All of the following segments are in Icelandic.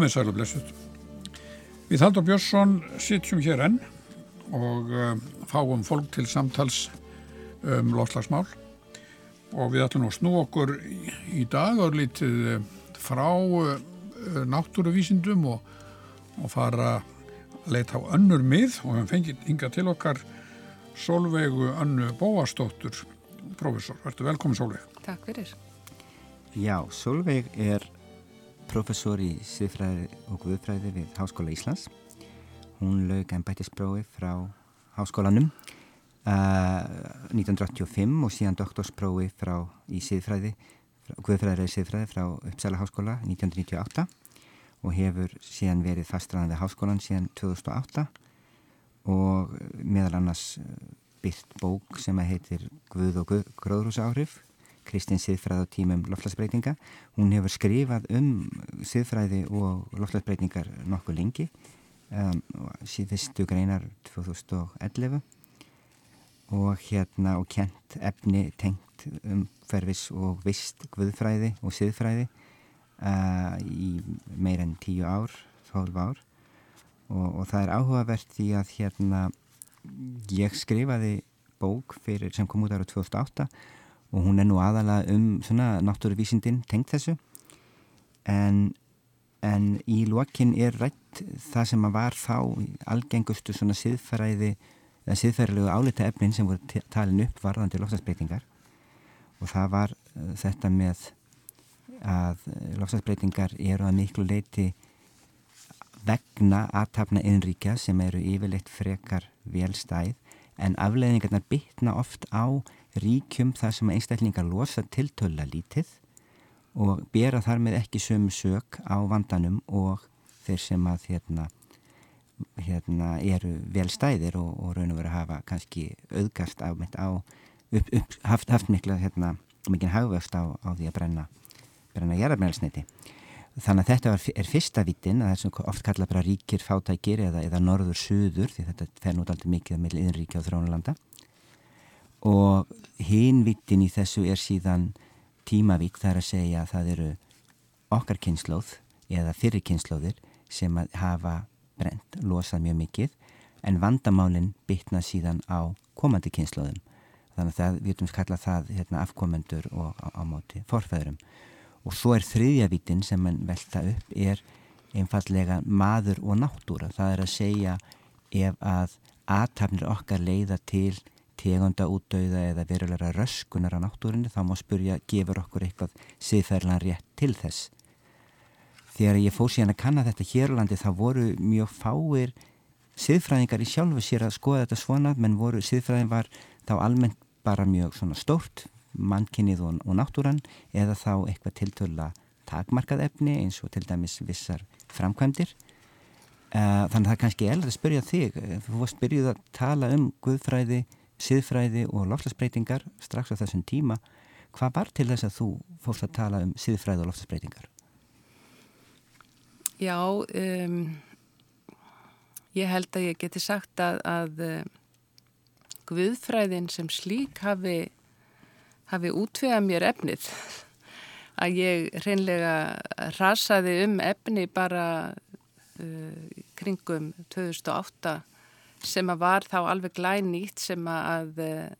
Komið sæl og blessuð. Við Haldur Björnsson sitjum hér enn og uh, fáum fólk til samtals um loslagsmál og við ætlum að snú okkur í, dag og lítið uh, frá uh, náttúruvísindum og, og fara að leita á önnur mið og við fengið ynga til okkar Solveigu Önnu Bóastóttur, professor. Verður velkomin Solveig. Takk fyrir. Já, Solveig er professor í siðfræði og guðfræði við Háskóla Íslands. Hún lög ennbættisprófi frá háskólanum uh, 1985 og síðan doktorsprófi frá í siðfræði, guðfræðilega siðfræði frá Uppsala Háskóla 1998 og hefur síðan verið fastræðan við háskólan síðan 2008 og meðal annars byrt bók sem heitir Guð og gróðrúsa áhrif Kristinn Siðfræð á tímum loftlagsbreytinga. Hún hefur skrifað um siðfræði og loftlagsbreytingar nokkuð lengi um, síðustu greinar 2011 og hérna og kent efni tengt um fervis og vist guðfræði og siðfræði uh, í meir enn tíu ár, þólf ár og, og það er áhugavert því að hérna ég skrifaði bók fyrir sem kom út ára 2008 og hún er nú aðalega um svona náttúruvísindin tengt þessu. En, en í lokin er rætt það sem að var þá algengustu svona siðfæræði eða siðfærilegu álita efnin sem voru talin upp varðandi lofstafsbreytingar og það var uh, þetta með að lofstafsbreytingar eru að miklu leiti vegna aðtapna innríkja sem eru yfirleitt frekar velstæð en afleiðingarnar bytna oft á ríkjum þar sem einstaklingar losa tiltöla lítið og bera þar með ekki sömu sök á vandanum og þeir sem að hérna, hérna eru vel stæðir og, og raun og verið að hafa kannski auðgast á, upp, upp, haft, haft mikla hérna, mikinn hagvöxt á, á því að brenna brenna jarðarmælsniti þannig að þetta var, er fyrsta vitin að það sem oft kalla bara ríkir fátækir eða, eða norður-suður því þetta fer nút aldrei mikið milli innríkja á þrónulanda og hinvittin í þessu er síðan tímavík þar að segja að það eru okkar kynnslóð eða fyrir kynnslóðir sem hafa brent, losað mjög mikið en vandamálinn bytna síðan á komandi kynnslóðum þannig að það, við vitum skalla það hérna, afkomendur og á, á móti forfæðurum og svo er þriðjavítin sem mann velta upp er einfallega maður og náttúra. Það er að segja ef að aðtapnir okkar leiða til tegunda útdauða eða verulega röskunar á náttúrinni þá má spurja, gefur okkur eitthvað siðferðlan rétt til þess? Þegar ég fór síðan að kanna þetta hérlandi þá voru mjög fáir siðfræðingar í sjálfu sér að skoða þetta svona menn voru, siðfræðin var þá almennt bara mjög svona stórt mannkinnið og, og náttúran eða þá eitthvað tiltöla takmarkað efni eins og til dæmis vissar framkvæmdir. Uh, þannig að það er kannski eldur að spyrja þig. Þú varst byrjuð að tala um guðfræði siðfræði og lofslagsbreytingar strax á þessum tíma. Hvað var til þess að þú fórst að tala um siðfræði og lofslagsbreytingar? Já, um, ég held að ég geti sagt að, að um, Guðfræðin sem slík hafi, hafi útvegað mér efnið. Að ég reynlega rasaði um efni bara uh, kringum 2008 sem að var þá alveg glænýtt sem að eh,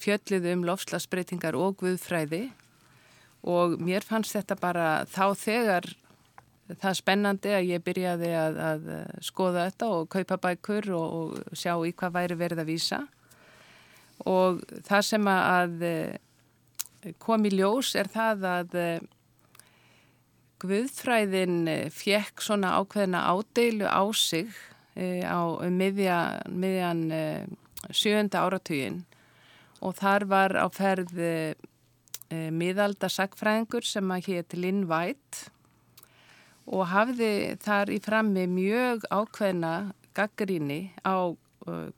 fjöllið um lofslagsbreytingar og guðfræði. Og mér fannst þetta bara þá þegar það spennandi að ég byrjaði að, að skoða þetta og kaupa bækur og, og sjá í hvað væri verið að vísa. Og það sem að eh, kom í ljós er það að eh, Guðfræðin fjekk svona ákveðina ádeilu á sig á um miðjan, miðjan e, sjönda áratugin og þar var á ferð e, miðalda sagfræðingur sem að hétt Lynn White. Og hafði þar í frammi mjög ákveðna gaggaríni á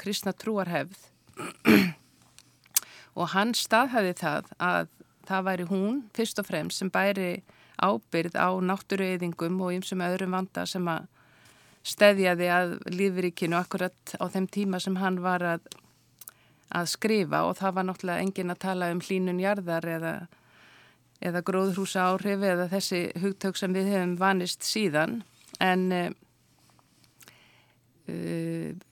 kristna trúarhefð. Og hann staðhæði það að það væri hún fyrst og fremst sem bæri ábyrð á náttúrueyðingum og einsum öðrum vanda sem að stedjaði að lífrikinu akkurat á þeim tíma sem hann var að, að skrifa og það var náttúrulega engin að tala um hlínun jarðar eða, eða gróðrúsa áhrif eða þessi hugtök sem við hefum vanist síðan. En uh,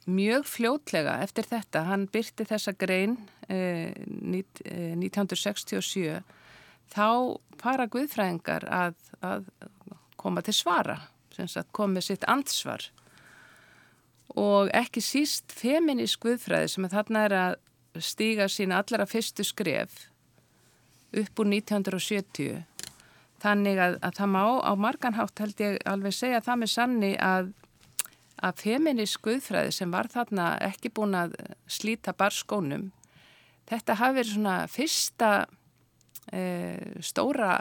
mjög fljótlega eftir þetta, hann byrti þessa grein uh, 1967 þá fara guðfræðingar að, að koma til svara, komið sitt ansvar og ekki síst feminísk guðfræði sem þarna er að stíga sína allra fyrstu skref upp úr 1970 þannig að, að það má á marganhátt held ég alveg segja það með sanni að að feminísk guðfræði sem var þarna ekki búin að slíta barskónum þetta hafi verið svona fyrsta e, stóra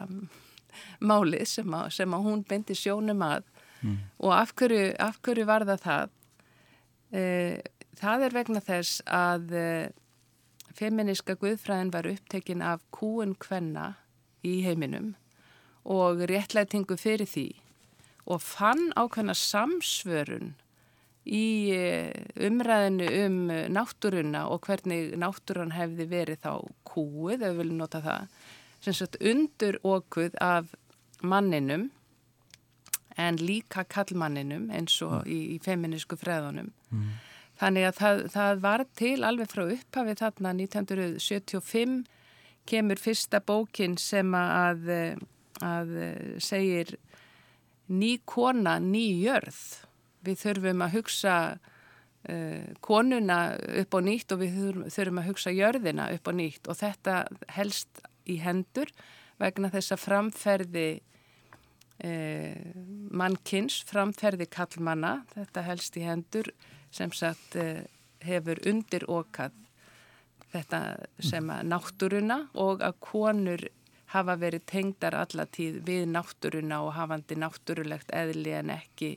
máli sem að, sem að hún bendi sjónum að mm. og af hverju, af hverju var það það e, það er vegna þess að e, Feminiska guðfræðin var upptekinn af kúun kvenna í heiminum og réttlætingu fyrir því og fann ákveðna samsvörun í eh, umræðinu um náttúruna og hvernig náttúrun hefði verið þá kúið, ef við viljum nota það, sem sagt undur okkuð af manninum en líka kallmanninum eins og mm. í, í feminísku freðunum. Mm. Þannig að það, það var til alveg frá upphafið þarna 1975 kemur fyrsta bókin sem að, að segir ný kona, ný jörð. Við þurfum að hugsa uh, konuna upp á nýtt og við þurfum að hugsa jörðina upp á nýtt og þetta helst í hendur vegna þess að framferði uh, mannkins, framferði kallmanna, þetta helst í hendur sem sagt eh, hefur undir okkað þetta sem að náttúruna og að konur hafa verið tengdar allatíð við náttúruna og hafandi náttúrulegt eðli en ekki,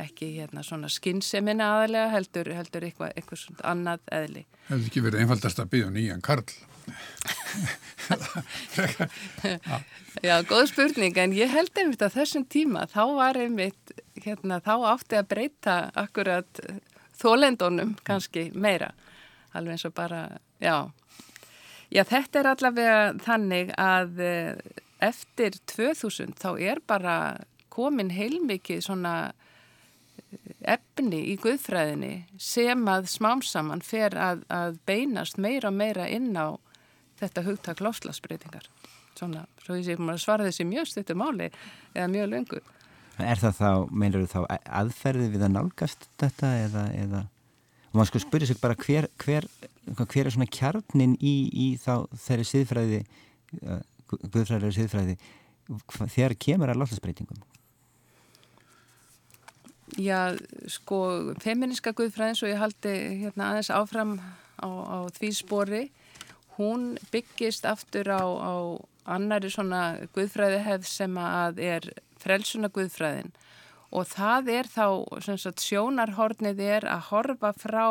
ekki hérna svona skynnsemina aðalega heldur, heldur eitthvað, eitthvað annað eðli. Hefði ekki verið einfaldast að byggja nýjan Karl? Já, góð spurning en ég held einmitt að þessum tíma þá var einmitt, hérna, þá átti að breyta akkurat þólendunum kannski meira. Alveg eins og bara, já. Já þetta er allavega þannig að eh, eftir 2000 þá er bara komin heilmikið svona eh, efni í guðfræðinni sem að smámsaman fer að, að beinast meira og meira inn á þetta hugtak lofslagsbreytingar svona, svo ég sé að svara þessi mjög stuttur máli eða mjög löngu. Er það þá, meinur þú þá aðferði við að nálgast þetta eða, eða? Og maður sko spyrir sig bara hver, hver, hver er svona kjarnin í, í þá þeirri siðfræði uh, guðfræðilega siðfræði þegar kemur að loftasbreytingum Já, sko feministka guðfræðin svo ég haldi hérna aðeins áfram á, á því spori hún byggist aftur á, á annari svona guðfræði hefð sem að er frelsuna guðfræðin og það er þá sagt, sjónarhornið er að horfa frá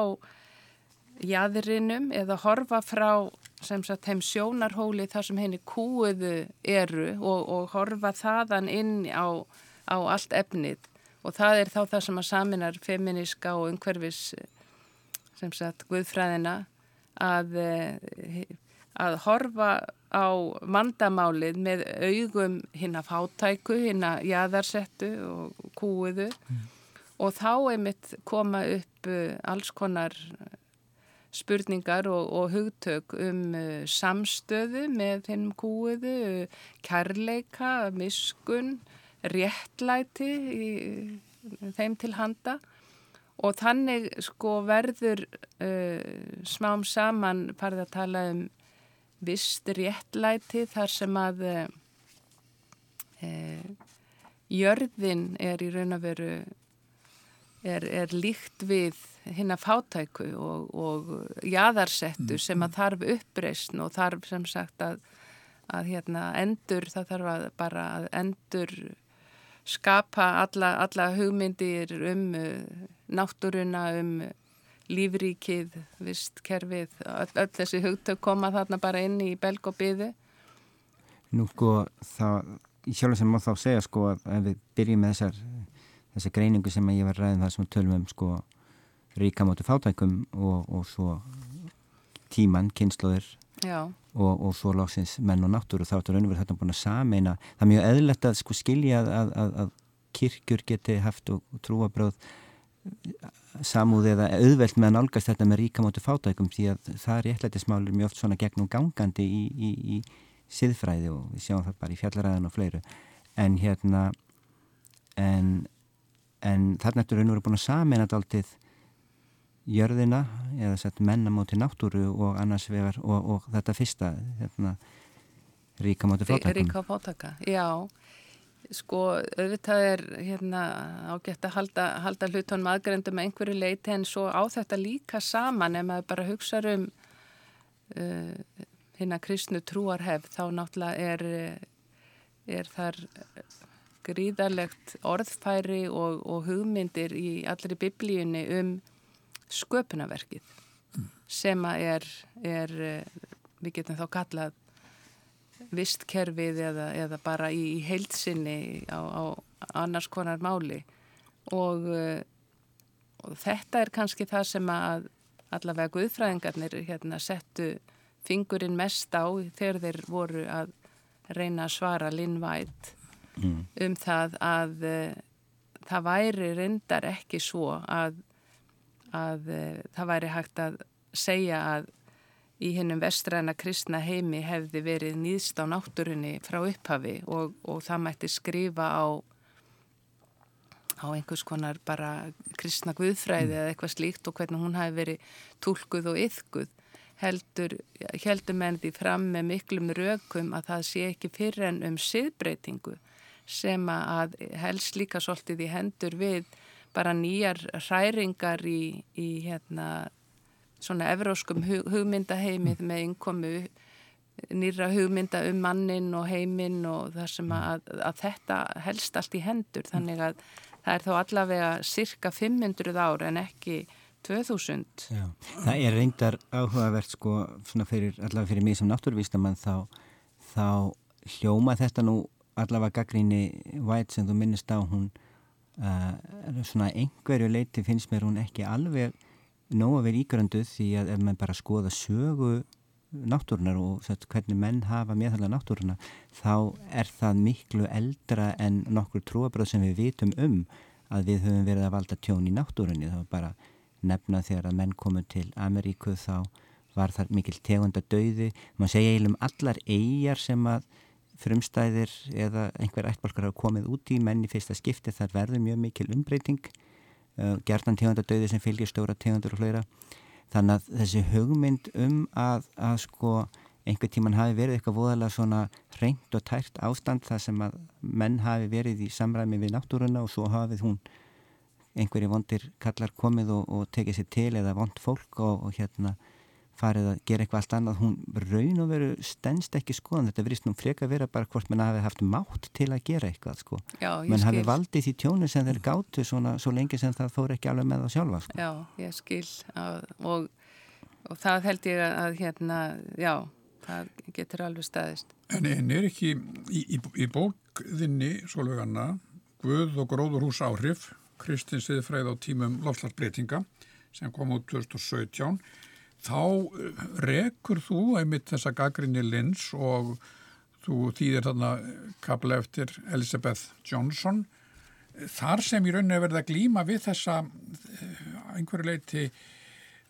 jæðrinum eða horfa frá sagt heim sjónarhóli þar sem henni kúuðu eru og, og horfa þaðan inn á, á allt efnið. Og það er þá það sem að saminar feminiska og umhverfis sem sagt guðfræðina að, eh, að horfa á vandamálið með augum hinn að fátæku, hinn að jæðarsettu og kúuðu mm. og þá einmitt koma upp uh, alls konar spurningar og, og hugtök um uh, samstöðu með hinn kúuðu, kærleika, miskun, réttlæti í þeim til handa og þannig sko verður uh, smám saman farið að tala um vist réttlæti þar sem að e, jörðin er í raun að veru er, er líkt við hinn að fátæku og, og jæðarsettu mm. sem að þarf uppreysn og þarf sem sagt að, að hérna, endur, það þarf að bara að endur skapa alla, alla hugmyndir um náttúruna, um lífríkið, vistkerfið, öll, öll þessi hugtök koma þarna bara inn í belg og byði? Nú sko, það, sjálf sem má þá segja sko að ef við byrjum með þessar, þessar greiningu sem ég var ræðin það sem við tölum um sko ríkamótu fátækum og, og svo tíman, kynnslóðir og, og svo lóksins menn og náttúru þá er raunverð þetta búin að sameina það er mjög eðlert að sko skilja að, að, að kirkjur geti haft og, og trúabröð samúð eða auðvelt með að nálgast þetta með ríkamóti fátækum því að það er réttlætismálur mjög oft svona gegnum gangandi í, í, í siðfræði og við sjáum það bara í fjallaræðan og fleiru. En hérna en, en þarna ertu raun og veru búin að sameina þetta alltið jörðina eða sett mennamóti náttúru og annars vegar og, og þetta fyrsta hérna, ríkamóti fátækum. Ríka fátæka, já Sko, auðvitað er hérna, ágætt að halda, halda hlutunum aðgrendum með einhverju leiti en svo á þetta líka saman ef maður bara hugsa um uh, hérna kristnu trúarhef þá náttúrulega er, er þar gríðarlegt orðfæri og, og hugmyndir í allir í biblíunni um sköpunaverkið sem að er, er, við getum þá kallað vistkerfið eða, eða bara í, í heilsinni á, á annars konar máli og, og þetta er kannski það sem að allavega guðfræðingarnir hérna, settu fingurinn mest á þegar þeir voru að reyna að svara White mm. um það að uh, það væri reyndar ekki svo að, að uh, það væri hægt að segja að í hennum vestræna kristna heimi hefði verið nýðst á náttúrunni frá upphafi og, og það mætti skrifa á á einhvers konar bara kristna guðfræði mm. eða eitthvað slíkt og hvernig hún hafi verið tólkuð og yfguð heldur, heldur menn því fram með miklum rökum að það sé ekki fyrir en um siðbreytingu sem að helst líka svolítið í hendur við bara nýjar hræringar í, í hérna svona evróskum hug, hugmyndaheimið með innkomu nýra hugmynda um mannin og heiminn og það sem að, að þetta helst allt í hendur þannig að það er þá allavega cirka 500 ár en ekki 2000. Já. Það er reyndar áhugavert sko fyrir, allavega fyrir mig sem náttúruvístamann þá, þá hljóma þetta nú allavega gaggríni White sem þú minnist á hún uh, svona einhverju leiti finnst mér hún ekki alveg nóg að vera ígranduð því að ef maður bara skoða sögu náttúrunar og hvernig menn hafa meðhaldið náttúruna þá er það miklu eldra en nokkur trúabröð sem við vitum um að við höfum verið að valda tjón í náttúrunni. Þá bara nefna þegar að menn komu til Ameríku þá var þar mikil tegunda döiði maður segja eiginlega um allar eigjar sem að frumstæðir eða einhver ættbalkar hafa komið út í menni fyrsta skipti þar verður mjög mikil umbreyting uh, gerðan tegunda döiði sem fylgir stóra tegundur og hlera þannig að þessi hugmynd um að, að sko einhver tíman hafi verið eitthvað voðalega svona reynd og tært ástand þar sem að menn hafi verið í samræmi við náttúruna og svo hafið hún einhverju vondir kallar komið og, og tekið sér til eða vond fólk og, og hérna farið að gera eitthvað allt annað hún raun og veru stennst ekki skoðan þetta verist nú freka að vera bara hvort mann hafi haft mátt til að gera eitthvað sko. Mann hafi valdið því tjónu sem þeir gáttu svona svo lengi sem það fór ekki alveg með það sjálfa sko. Já, ég skil. Og, og það held ég að hérna, já það getur alveg staðist. En, en er ekki í, í, í bókðinni Solveiganna Guð og gróðurhús áhrif Kristins Siðfræð á tímum lofslagsbreytinga sem kom út 2017 þá eh, rekur þú einmitt þessa gaggrinni Lins og þú þýðir þarna kapla eftir Elizabeth Johnson. Þar sem í rauninni verða glíma við þessa eh, einhverju leiti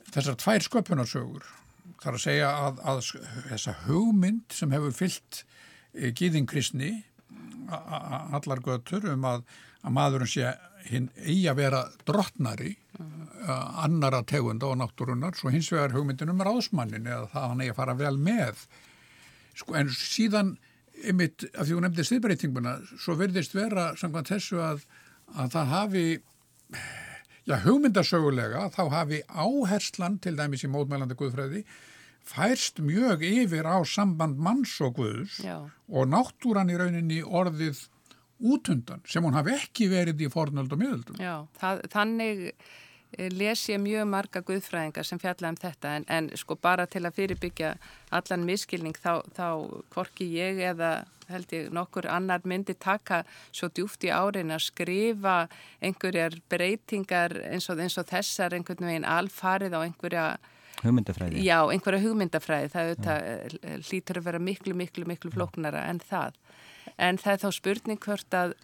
þessar tvær sköpunarsögur. Þar að segja að, að þessa hugmynd sem hefur fyllt eh, gíðinkristni allar götur um að, að maðurinn sé hinn eigi að vera drottnari annara tegunda og náttúrunar svo hins vegar hugmyndin um ráðsmannin eða það hann eigi að fara vel með sko, en síðan ymitt af því hún nefndi stiðbreytinguna svo verðist vera samkvæmt þessu að, að það hafi já hugmyndasögulega þá hafi áherslan til dæmis í mótmælandi guðfræði færst mjög yfir á samband manns og guðs já. og náttúran í rauninni orðið útundan sem hún hafi ekki verið í fornöld og miðöldum. Já, það, þannig eh, les ég mjög marga guðfræðingar sem fjalla um þetta en, en sko bara til að fyrirbyggja allan miskilning þá, þá korki ég eða held ég nokkur annar myndi taka svo djúft í árin að skrifa einhverjar breytingar eins og, eins og þessar einhvern veginn alfarið á einhverja hugmyndafræði? Já, einhverja hugmyndafræði. Það auðvitað, hlýtur að vera miklu, miklu, miklu flóknara en það. En það er þá spurning hvort að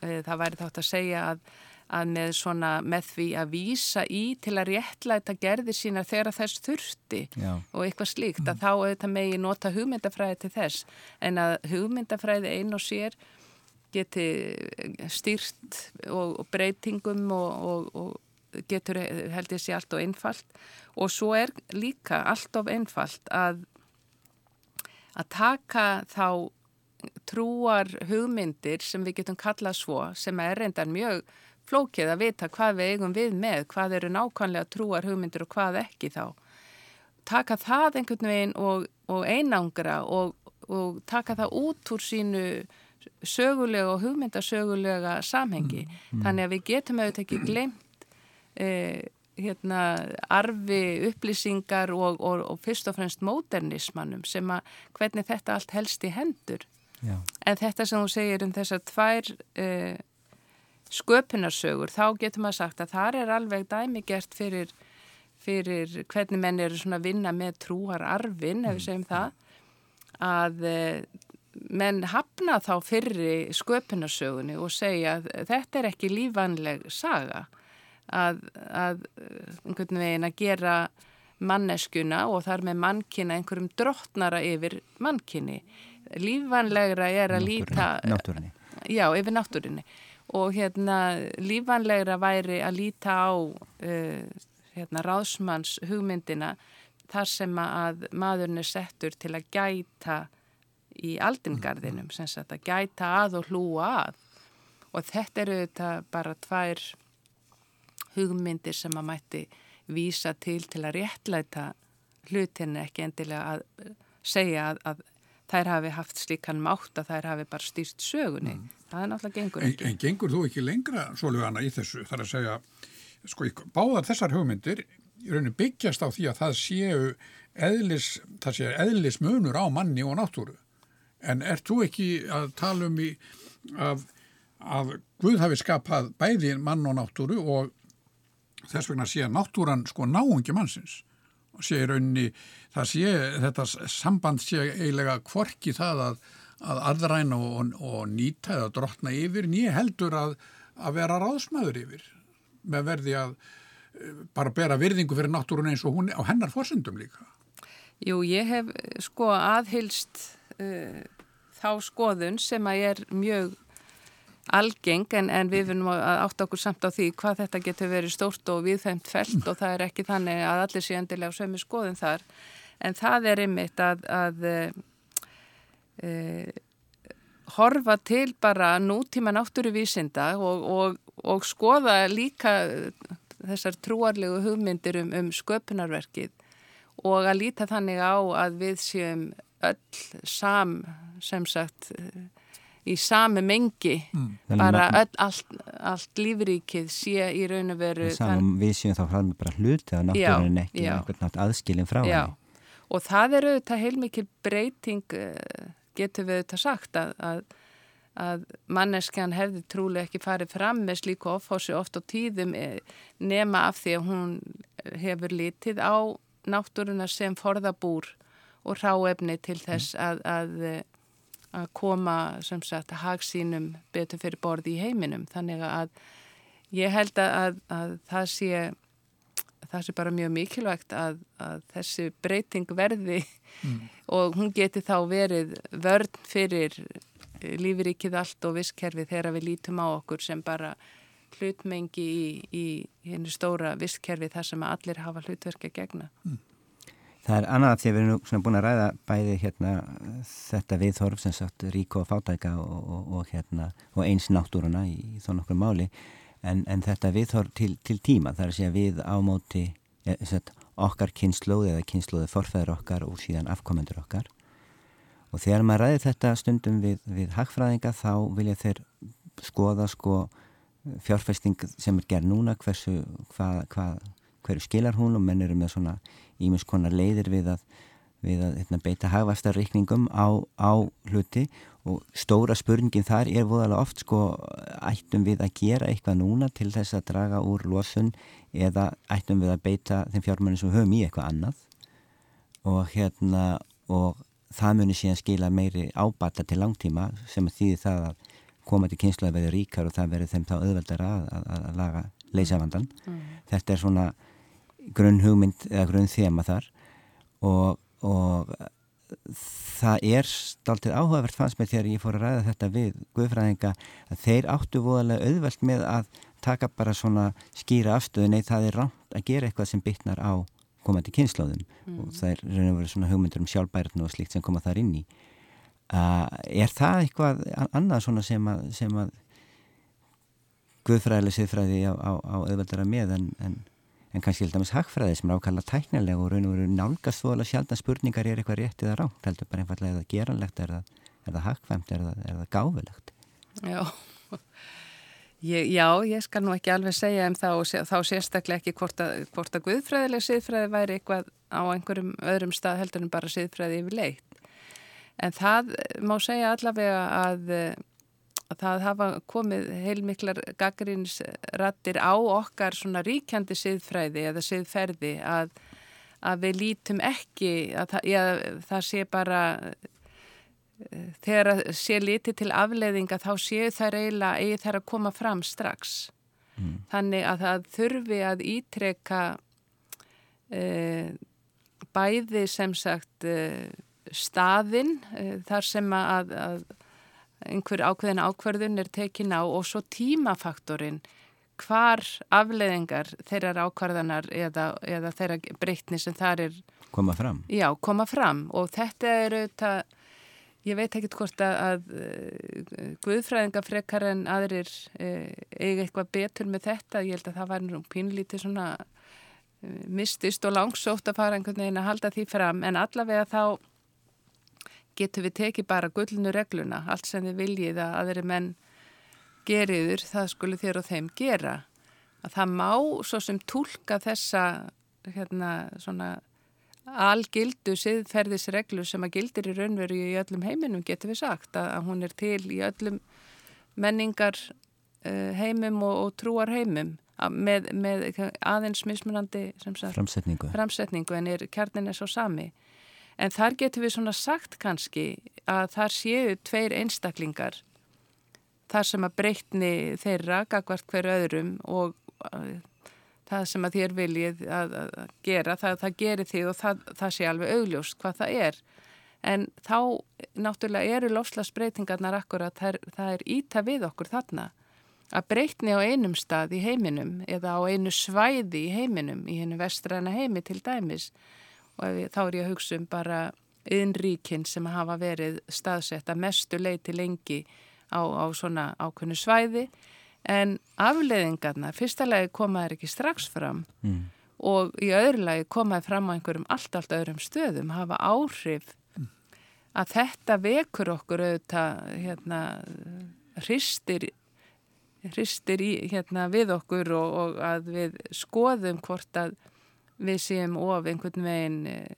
e, það væri þátt að segja að, að með svona með því að vísa í til að réttlæta gerði sína þegar þess þurfti Já. og eitthvað slíkt að þá auðvitað megi nota hugmyndafræði til þess. En að hugmyndafræði einn og sér geti stýrt og, og breytingum og, og, og getur held ég sé allt og einfalt. Og svo er líka allt of einfalt að að taka þá trúar hugmyndir sem við getum kallað svo sem er reyndan mjög flókið að vita hvað við eigum við með, hvað eru nákvæmlega trúar hugmyndir og hvað ekki þá. Taka það einhvern veginn og, og einangra og, og taka það út úr sínu sögulega og hugmyndasögulega samhengi. Mm, mm. Þannig að við getum auðvitað ekki glemt eh, hérna, arfi upplýsingar og, og fyrst og fremst módernismannum sem að hvernig þetta allt helst í hendur. Já. En þetta sem þú segir um þessar tvær eh, sköpunarsögur, þá getur maður sagt að það er alveg dæmigert fyrir, fyrir hvernig menn eru svona að vinna með trúar arfin, ef við segjum mm. það, að eh, menn hafna þá fyrri sköpunarsögunni og segja að þetta er ekki lífanleg saga að, að einhvern veginn að gera manneskuna og þar með mannkina einhverjum drottnara yfir mannkinni. Lífanlegra er að líta... Náttúrinni. Já, yfir náttúrinni og hérna lífanlegra væri að líta á uh, hérna ráðsmanns hugmyndina þar sem að maðurinn er settur til að gæta í aldingarðinum, sem sagt að gæta að og hlúa að. Og þetta eru þetta bara tvær hugmyndir sem að mætti vísa til til að réttlæta hlutinni ekki endilega að segja að, að þær hafi haft slíkan mátt að þær hafi bara stýrt sögunni. Mm. Það er náttúrulega gengur ekki. En, en gengur þú ekki lengra, Sólugana, í þessu? Það er að segja, sko, báðar þessar hugmyndir í rauninu byggjast á því að það séu eðlis, það séu eðlis munur á manni og náttúru. En ert þú ekki að tala um í að, að Guð hafi skapað bæði mann og náttúru og þess vegna sé náttúran sko náungi mannsins og sé í rauninni það sé, þetta samband sé eiginlega kvorki það að, að aðræna og, og nýta eða drotna yfir, nýja heldur að, að vera ráðsmaður yfir með verði að eh, bara bera virðingu fyrir náttúrun eins og hún á hennar fórsendum líka. Jú, ég hef sko aðhylst uh, þá skoðun sem að er mjög algeng en, en við finnum að átta okkur samt á því hvað þetta getur verið stórt og viðfæmt felt og það er ekki þannig að allir sé endilega sömu skoðun þar. En það er ymmit að, að e, horfa til bara nútíma náttúruvísinda og, og, og skoða líka þessar trúarlegu hugmyndir um, um sköpunarverkið og að líta þannig á að við séum öll sam sem sagt í sami mengi mm. bara öll, allt, allt lífríkið sé í raun og veru þann... Við séum þá fram með bara hluti að náttúrulega ekki einhvern nátt aðskilin frá já. henni og það er auðvitað heilmikið breyting eh, getur við auðvitað sagt að, að, að manneskjan hefði trúlega ekki farið fram með slíku ofhási oft á tíðum eh, nema af því að hún hefur litið á náttúruna sem forðabúr og ráefni til þess mm. að, að, að koma sem sagt að hagsínum betur fyrir borði í heiminum þannig að ég held að, að það sé það sé bara mjög mikilvægt að, að þessi breyting verði mm. og hún geti þá verið vörn fyrir lífrikið allt og visskerfi þegar við lítum á okkur sem bara hlutmengi í, í hennu stóra visskerfi þar sem allir hafa hlutverkja gegna. Mm. Það er annað að því að við erum svona búin að ræða bæði hérna þetta viðhorf sem sagt ríko og fátæka og, og, og hérna og eins náttúruna í, í þó nokkur máli en, en þetta viðhorf til, til tíma þar að segja við ámóti ja, eh, sagt, okkar kynnslóði eða kynnslóði forfæður okkar og síðan afkomendur okkar. Og þegar maður ræði þetta stundum við, við hagfræðinga þá vilja þeir skoða sko fjárfesting sem er gerð núna hversu hvað, hvað, hverju skilar hún og menn eru með svona ímis konar leiðir við að, við að hérna, beita hagvastarreikningum á, á hluti og stóra spurningin þar er voðalega oft sko ættum við að gera eitthvað núna til þess að draga úr losun eða ættum við að beita þeim fjármennir sem höfum í eitthvað annað og hérna og það munir síðan skila meiri ábata til langtíma sem þýðir það að komandi kynslu að verði ríkar og það verður þeim þá auðveldara að, að, að laga leysavandan. Mm. Þetta er svona grunn hugmynd eða grunn þema þar og, og það er stáltið áhugavert fannst mér þegar ég fór að ræða þetta við Guðfræðinga að þeir áttu voðalega auðvelt með að taka bara svona skýra afstöðu nei það er rámt að gera eitthvað sem bytnar á komandi kynnslóðum mm. og það er raun og verið svona hugmyndur um sjálfbærtn og slikt sem koma þar inn í uh, er það eitthvað annað svona sem að, sem að Guðfræðileg siðfræði á, á, á auðveldara með en, en en kannski held að mis hagfræði sem er ákvæmlega tæknilega og raun og veru nálgast þó alveg sjálf að spurningar er eitthvað rétt eða ránt heldur bara einfallega er það geranlegt, er það, það hagfæmt, er það, það gáfilegt Já. Já, ég skal nú ekki alveg segja um þá, þá sérstaklega ekki hvort að, hvort að guðfræðileg siðfræði væri eitthvað á einhverjum öðrum stað heldur en bara siðfræði yfir leitt en það má segja allavega að það hafa komið heilmiklar gaggrínsrattir á okkar svona ríkjandi siðfræði eða siðferði að, að við lítum ekki að það, já, það sé bara þegar það sé litið til afleiðinga þá séu þær eiginlega eigi þær að koma fram strax mm. þannig að það þurfi að ítreka e, bæði sem sagt e, staðin e, þar sem að, að einhver ákveðin ákverðun er tekin á og svo tímafaktorinn hvar afleðingar þeirrar ákvarðanar eða, eða þeirra breytni sem þar er koma fram. Já, koma fram. Og þetta er auðvitað, ég veit ekki hvort að, að uh, guðfræðingafrekar en aðrir uh, eiga eitthvað betur með þetta, ég held að það var nú pínlítið svona uh, mistist og langsótt að fara einhvern veginn að halda því fram. En allavega þá getur við tekið bara gullinu regluna, allt sem þið viljið að aðri menn geriður, það skulle þér og þeim gera. Að það má svo sem tólka þessa hérna, svona algildu siðferðisreglu sem að gildir í raunveru í öllum heiminum, getur við sagt, að, að hún er til í öllum menningar uh, heimum og, og trúar heimum með, með aðeins mismunandi framsetningu. framsetningu en er, kjarnin er svo sami. En þar getur við svona sagt kannski að þar séu tveir einstaklingar þar sem að breytni þeirra gagvart hver öðrum og uh, það sem að þér viljið að gera, það, það gerir þig og það, það sé alveg augljóst hvað það er. En þá náttúrulega eru lofslagsbreytingarnar akkurat, það, það er íta við okkur þarna að breytni á einum stað í heiminum eða á einu svæði í heiminum, í hennu vestræna heimi til dæmis og þá er ég að hugsa um bara yðnríkinn sem hafa verið staðsett að mestu leiti lengi á, á svona ákveðnu svæði en afleiðingarna, fyrsta lagi komaður ekki strax fram mm. og í öðru lagi komaður fram á einhverjum allt, allt öðrum stöðum, hafa áhrif mm. að þetta vekur okkur auðvitað hérna, hristir hristir í, hérna, við okkur og, og að við skoðum hvort að við séum of einhvern veginn eh,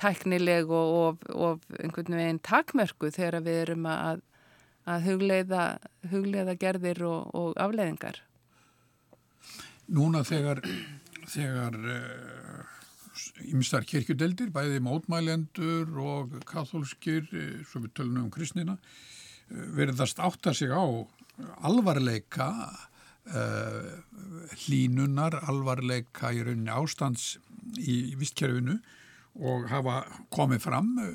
tæknileg og of, of einhvern veginn takmörku þegar við erum að, að hugleiða, hugleiða gerðir og, og afleiðingar. Núna þegar þegar ymstar uh, kirkjudeldir, bæði mótmælendur og katholskir, uh, svo við tölunum um kristnina, verðast átta sig á alvarleika hlínunar, alvarleika í rauninni ástands í vistkerfinu og hafa komið fram uh,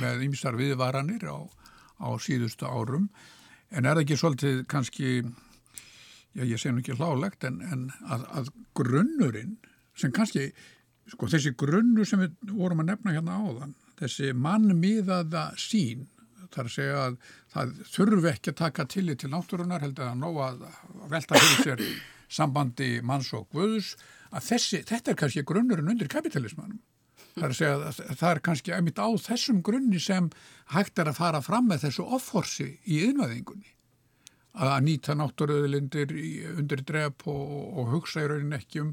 með ymsar viðvaranir á, á síðustu árum. En er ekki svolítið kannski já ég segn ekki hlálegt en, en að, að grunnurinn sem kannski, sko þessi grunnur sem við vorum að nefna hérna áðan þessi mannmiðaða sín þar að segja að það þurfi ekki að taka tillit til náttúrunar heldur að nóga að velta fyrir sér sambandi manns og guðus að þessi, þetta er kannski grunnurinn undir kapitalismannum. Það er að segja að það er kannski einmitt á þessum grunni sem hægt er að fara fram með þessu offorsi í yðnaðingunni að nýta náttúruðlindir undir drep og, og hugsa í raunin ekki um,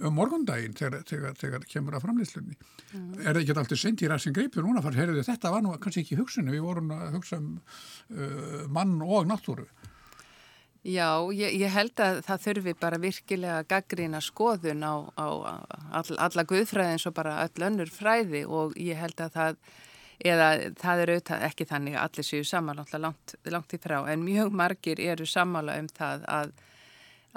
um morgundaginn þegar, þegar, þegar kemur að framlýslunni. Mm. Er það ekki alltaf sent í ræðsinn greipur núna fara, heyrðu þetta var nú kannski ekki hugsunni, við vorum að hugsa um uh, mann og náttúru. Já, ég, ég held að það þurfi bara virkilega gaggrína skoðun á, á all, alla guðfræði eins og bara öll önnur fræði og ég held að það, eða það er auðvitað ekki þannig að allir séu samanlátt langt, langt í frá en mjög margir eru samála um það að,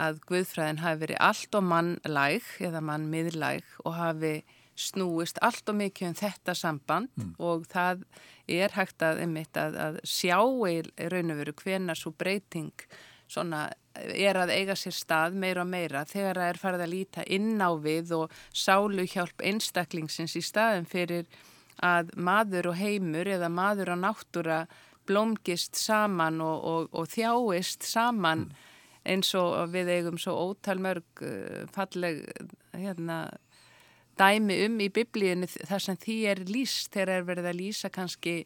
að guðfræðin hafi verið allt og mannlæg eða mannmiðlæg og hafi snúist allt og mikið um þetta samband mm. og það er hægt að, einmitt, að, að sjá í raun og veru hvena svo breyting svona er að eiga sér stað meira og meira þegar það er farið að líta inn á við og sálu hjálp einstaklingsins í staðin fyrir að maður og heimur eða maður og náttúra blómgist saman og, og, og þjáist saman eins og við eigum svo ótal mörg uh, falleg hérna, dæmi um í biblíinu þar sem því er lýst. Þegar er verið að lýsa kannski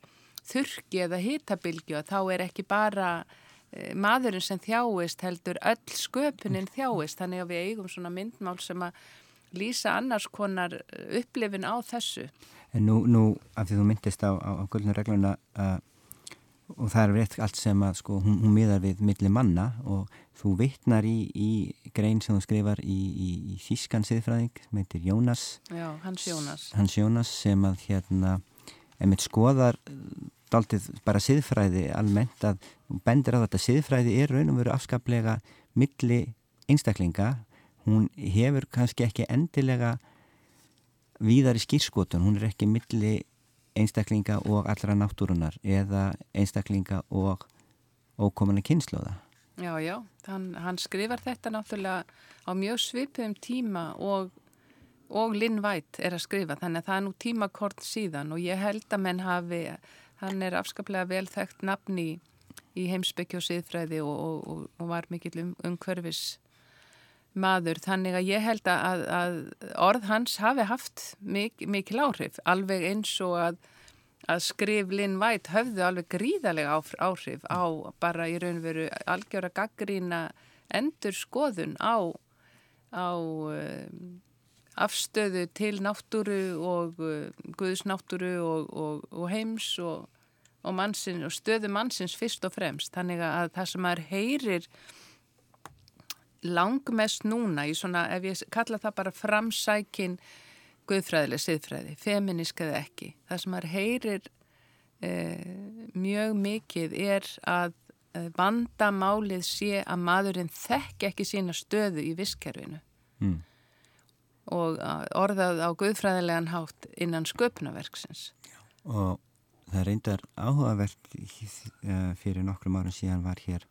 þurki eða hitabilgju og þá er ekki bara Eh, maðurinn sem þjáist heldur öll sköpunin þjáist. Þannig að við eigum svona myndmál sem að lýsa annars konar eh, upplifin á þessu. En nú, nú af því þú myndist á, á, á gullinu regluna uh, og það er rétt allt sem að sko hún, hún miðar við milli manna og þú vittnar í, í grein sem þú skrifar í, í, í Þískan siðfræðing sem heitir Jónas. Já, Hans Jónas. Hans Jónas sem að hérna, emitt skoðar dáltið bara siðfræði almennt að bendir á þetta siðfræði er raun og veru afskaplega milli einstaklinga hún hefur kannski ekki endilega víðar í skýrskotun hún er ekki milli einstaklinga og allra náttúrunar eða einstaklinga og ókominni kynnslóða Já, já, hann, hann skrifar þetta náttúrulega á mjög svipum tíma og, og Linn Vætt er að skrifa. Þannig að það er nú tímakort síðan og ég held að menn hafi Hann er afskaplega vel þekkt nafn í, í heimsbyggju og siðfræði og, og, og var mikill um, umhverfis maður. Þannig að ég held að, að orð hans hafi haft mik, mikil áhrif, alveg eins og að, að skrif Linn Vætt höfðu alveg gríðalega áhrif á bara í raunveru algjöra gaggrína endur skoðun á, á um, afstöðu til náttúru og uh, guðsnáttúru og, og, og heims og, og mannsins, stöðu mannsins fyrst og fremst. Þannig að það sem maður heyrir langmest núna í svona, ef ég kalla það bara framsækin guðfræðileg siðfræði, feminisk eða ekki. Það sem maður heyrir eh, mjög mikið er að eh, vandamálið sé að maðurinn þekk ekki sína stöðu í visskerfinu. Mm og orðað á guðfræðilegan hátt innan sköpnaverksins. Og það reyndar áhugavert fyrir nokkrum árum síðan var hér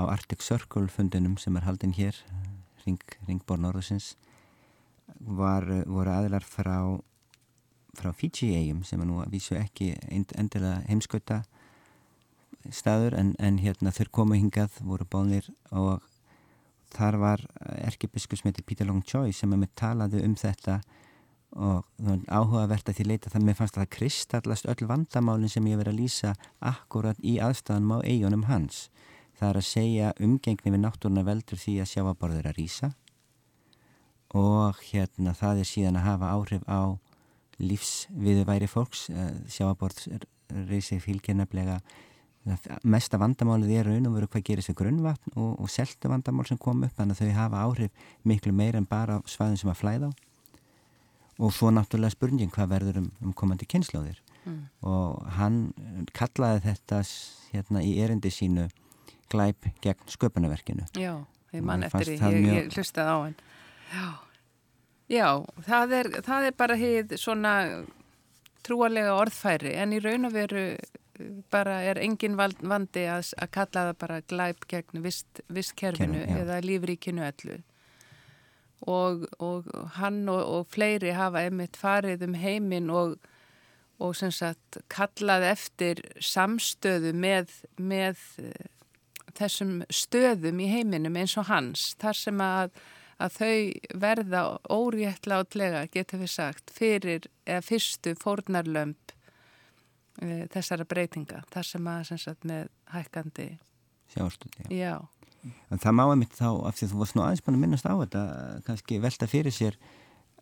á Arctic Circle fundinum sem er haldinn hér, Ring, Ringborn Norðusins, var, voru aðilar frá, frá Fiji-eigum sem er nú að vísu ekki endilega heimskauta staður en, en hérna þurr komu hingað, voru bánir og þar var erkebiskusmeti Peter Long Choi sem er með talaðu um þetta og áhugavert að því leita það með fannst að það kristallast öll vandamálinn sem ég verið að lýsa akkurat í aðstæðanum á eigunum hans það er að segja umgengni við náttúruna veldur því að sjáaborður að rýsa og hérna það er síðan að hafa áhrif á lífsviðuværi fólks. Sjáaborð reysið fylgjernaflega mesta vandamálið er raun og veru hvað gerist við grunnvatn og, og seltu vandamál sem kom upp þannig að þau hafa áhrif miklu meir en bara svaðin sem að flæða. Á og svo náttúrulega spurningin hvað verður um, um komandi kynnslóðir mm. og hann kallaði þetta hérna í erindi sínu glæp gegn sköpunarverkinu. Já, ég mann eftir því, ég, mjög... ég hlustaði á hann. Já, Já það, er, það er bara hér svona trúarlega orðfæri en í raun og veru bara er engin vandi að, að kalla það bara glæp gegn vist, vistkerfinu Kerfin, eða lífríkinu öllu. Og, og hann og, og fleiri hafa einmitt farið um heiminn og, og sem sagt kallað eftir samstöðu með, með þessum stöðum í heiminum eins og hans þar sem að, að þau verða óréttláttlega getur við sagt fyrir eða fyrstu fórnarlömp e, þessara breytinga þar sem að sem sagt, með hækkandi sjástuði. Já. En það má einmitt þá, af því þú varst nú aðeins búin að minnast á þetta, kannski velta fyrir sér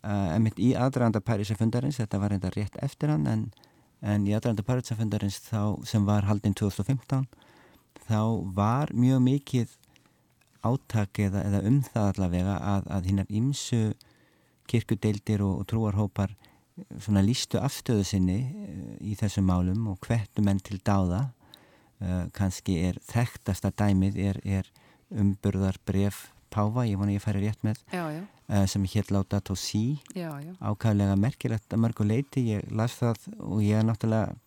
uh, einmitt í aðranda Parísafundarins, þetta var reynda rétt eftir hann, en, en í aðranda Parísafundarins þá sem var haldinn 2015, þá var mjög mikið átak eða, eða um það allavega að, að hinnar ímsu kirkudeildir og, og trúarhópar svona lístu afstöðu sinni í þessum málum og hvertu menn til dáða. Uh, kannski er þekktasta dæmið er, er umburðar bref Páfa, ég vona ég færi rétt með já, já. Sem hér láta tó sí ákvæðilega merkilegt að mörgu leiti ég las það og ég náttúrulega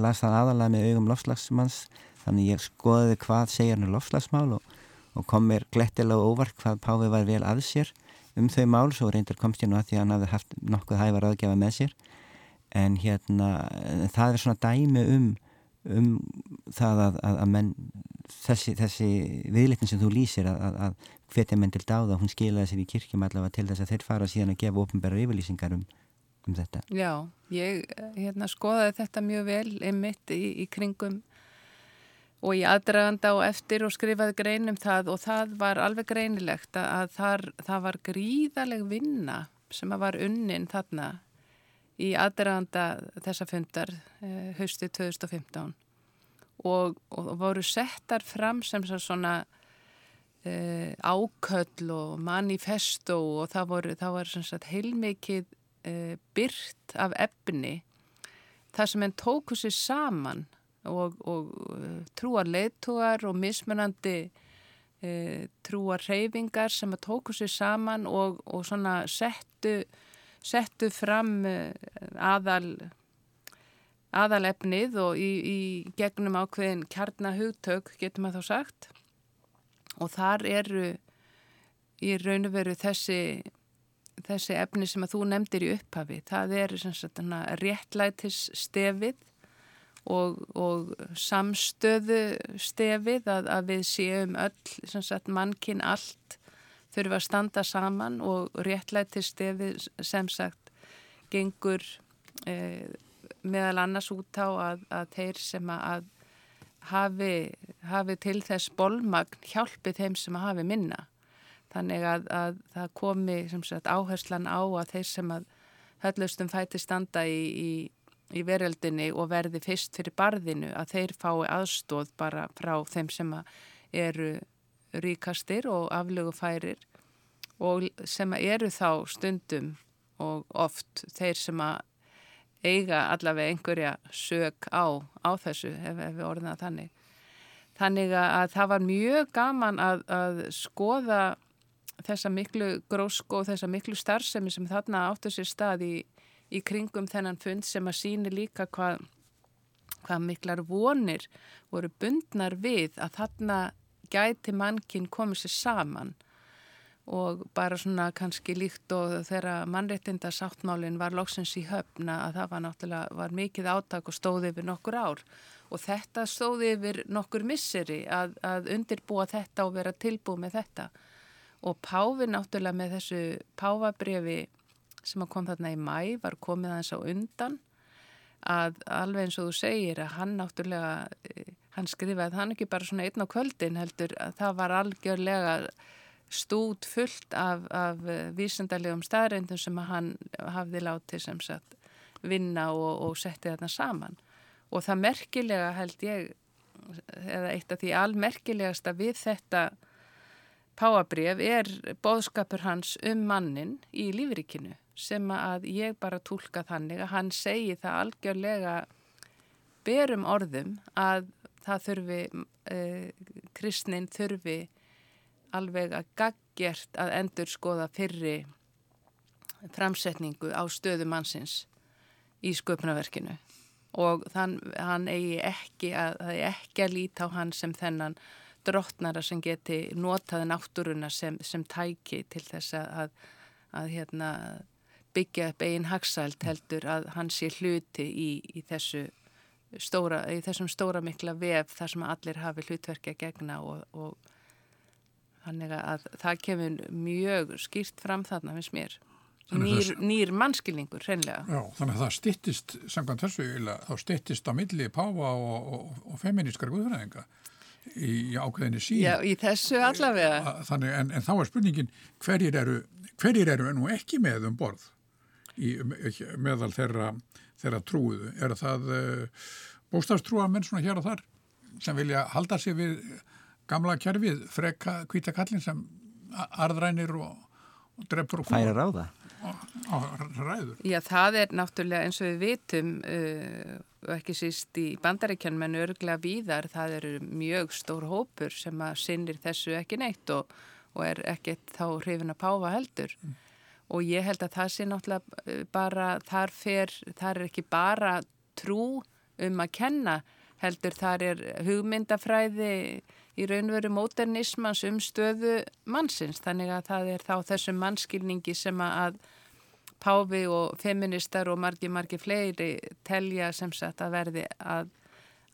las það aðalega með augum lofslagsmanns þannig ég skoðiði hvað segja hann lofslagsmál og, og kom mér glettilega óvart hvað Páfi var vel að sér um þau mál svo reyndar komst ég nú að því að hann hafði haft nokkuð hævar aðgjafa með sér. En hérna það er svona dæmi um um það að, að, að menn þessi, þessi viðleikn sem þú lýsir að, að hvetja menn til dáða hún skilaði sér í kirkjum allavega til þess að þeir fara síðan að gefa ofnbæra yfirlýsingar um, um þetta. Já, ég hérna, skoðaði þetta mjög vel einmitt í, í kringum og í aðdraganda og eftir og skrifaði grein um það og það var alveg greinilegt að þar, það var gríðaleg vinna sem að var unnin þarna í aðdraganda þessa fundar eh, hausti 2015 og, og voru settar fram sem svona eh, áköll og manifesto og það voru, það sagt heilmikið eh, byrt af efni. Þar sem enn tóku sér saman og, og uh, trúar leitúar og mismunandi e, trúar reyfingar sem að tóku sér saman og, og svona settu, settu fram aðal aðalefnið og í, í gegnum ákveðin kjarnahugtök getur maður þá sagt. Og þar eru í raun og veru þessi þessi efni sem að þú nefndir í upphafi. Það er réttlætis stefið og, og samstöðu stefið að, að við séum öll, mannkinn allt þurfa að standa saman og réttlæti stefið sem sagt gengur eh, meðal annars út á að, að þeir sem að hafi, hafi til þess bolmagn hjálpi þeim sem að hafi minna. Þannig að, að það komi sagt, áherslan á að þeir sem að höllustum fæti standa í, í í veröldinni og verði fyrst fyrir barðinu að þeir fái aðstóð bara frá þeim sem eru ríkastir og aflögufærir og sem eru þá stundum og oft þeir sem að eiga allavega einhverja sög á, á þessu ef, ef við orðum það þannig. Þannig að það var mjög gaman að, að skoða þessa miklu grósk og þessa miklu starfsemi sem þarna áttu sér stað í í kringum þennan fund sem að síni líka hvað, hvað miklar vonir voru bundnar við að þarna gæti mannkinn komið sér saman. Og bara svona kannski líkt og þegar mannréttinda sáttmálinn var loksins í höfna að það var náttúrulega var mikið átak og stóði yfir nokkur ár. Og þetta stóði yfir nokkur misseri að, að undirbúa þetta og vera tilbúið með þetta. Og Páfi náttúrulega með þessu Páfabrefi sem kom þarna í mæ var komið aðeins á undan að alveg eins og þú segir að hann náttúrulega, eh, hann skrifaði hann ekki bara svona einn á kvöldin heldur að það var algjörlega stút fullt af, af eh, vísendalegum staðreindum sem hann hafði látið sem sagt vinna og, og setti þarna saman. Og það merkilega held ég eða eitt af því almerkilegasta við þetta páabref er bóðskapur hans um mannin í lífrikinu sem að ég bara tólka þannig að hann segi það algjörlega berum orðum að það þurfi, eh, kristnin þurfi alveg að gaggjert að endur skoða fyrri framsetningu á stöðu mannsins í sköpnaverkinu og þann, hann eigi ekki að, að ekki að líta á hann sem þennan drottnara sem geti notaði náttúruna sem, sem tæki til þess að, að hérna byggja upp eigin hagsælt heldur að hann sé hluti í, í, þessu stóra, í þessum stóra mikla vef þar sem allir hafi hlutverkja gegna og, og þannig að það kemur mjög skýrt fram þarna með smér. Nýr, nýr mannskilningur, hreinlega. Já, þannig að það stittist, samkvæmt þessu, þá stittist á milli páfa og, og, og feministkar guðfræðinga í ákveðinni sín. Já, í þessu allavega. Þannig, en, en þá er spurningin, hverjir eru, hverjir eru nú ekki með um borð? Í, meðal þeirra, þeirra trúðu. Er það uh, bóstafstrúa menn svona hér og þar sem vilja halda sig við gamla kerfið freka kvítakallin sem arðrænir og, og dreftur og kúa. Færa ráða. Og, og ræður. Já, það er náttúrulega eins og við vitum uh, og ekki síst í bandaríkjanum en örglega víðar, það eru mjög stór hópur sem að sinnir þessu ekki neitt og, og er ekkert þá hrifin að páfa heldur. Mm. Og ég held að það sé náttúrulega bara, þar, fer, þar er ekki bara trú um að kenna, heldur þar er hugmyndafræði í raunveru móternismans um stöðu mannsins. Þannig að það er þá þessum mannskilningi sem að Páfi og feministar og margi, margi fleiri telja sem sagt að verði að,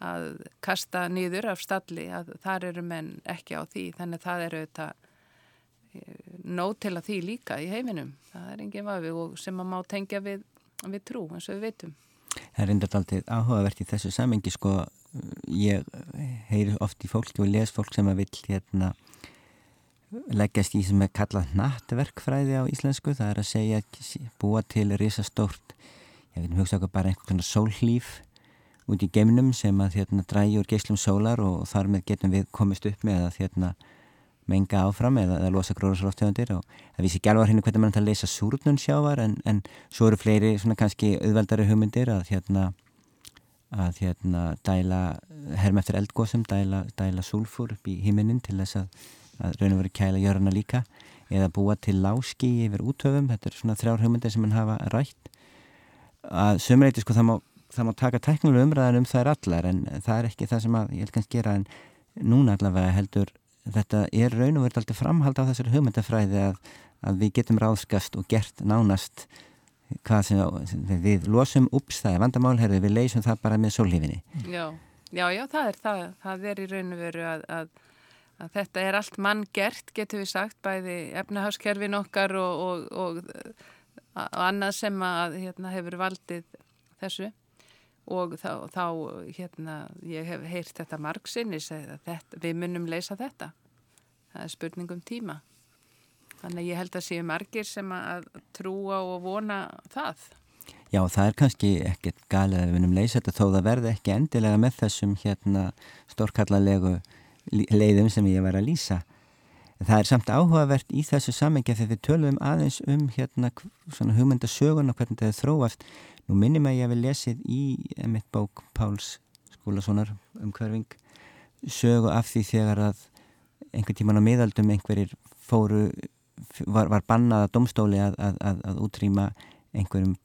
að kasta nýður af stalli að þar eru menn ekki á því. Þannig að það eru eh, nót til að því líka í heiminum. Það er enginn vafi og sem að má tengja við, við trú eins og við veitum. Það er reyndar alltaf áhugavert í þessu samengi sko ég heyri oft í fólki og les fólk sem að vill hérna leggjast í sem er kallað nattverkfræði á íslensku, það er að segja búa til risastórt ég veit um hugsa okkur bara einhvern sólhlýf út í geimnum sem að hérna drægi úr geyslum sólar og þar með getum við komist upp með að hérna menga áfram eða að losa gróðarsróftegundir og það vísi ekki alvar hérna hvernig mann það leysa súrnun sjávar en, en svo eru fleiri svona kannski auðveldari hugmyndir að hérna að hérna dæla herm eftir eldgóðsum, dæla, dæla súlfur upp í híminnin til þess að, að raun og veru kæla jörna líka eða búa til láski yfir útöfum þetta er svona þrjár hugmyndir sem hann hafa rætt. Að sömuleyti sko það má, það má taka teknilega umræðan um það er allar en það er ekki það sem að ég held kannski gera en núna allavega heldur þetta er raun og veru alltaf framhald á þessari hugmyndafræði að, að við getum ráðskast og gert nánast hvað sem við losum ups það er vandamál, herri, við leysum það bara með sólífinni. Já, já, já, það er það, það er í raun og veru að, að, að þetta er allt mann gert, getur við sagt, bæði efnahagskerfin okkar og, og, og, og annað sem að hérna, hefur valdið þessu og þá, þá hérna, ég hef heyrt þetta margsinnis, við munum leysa þetta, það er spurningum tíma. Þannig að ég held að séu margir sem að trúa og vona það. Já, það er kannski ekkert galið að við vunum leysa þetta þó það verði ekki endilega með þessum hérna stórkallalegu leiðum sem ég var að lýsa. Það er samt áhugavert í þessu samengja þegar við tölum aðeins um hérna svona hugmyndasögun og hvernig þetta þróast. Nú minnum að ég hef lesið í mitt bók Páls Skúlasonar um hverfing sögu af því þegar að einhver tíman á miðaldum einhverjir fóru var, var bannað að domstóli að, að, að, að útrýma einhverjum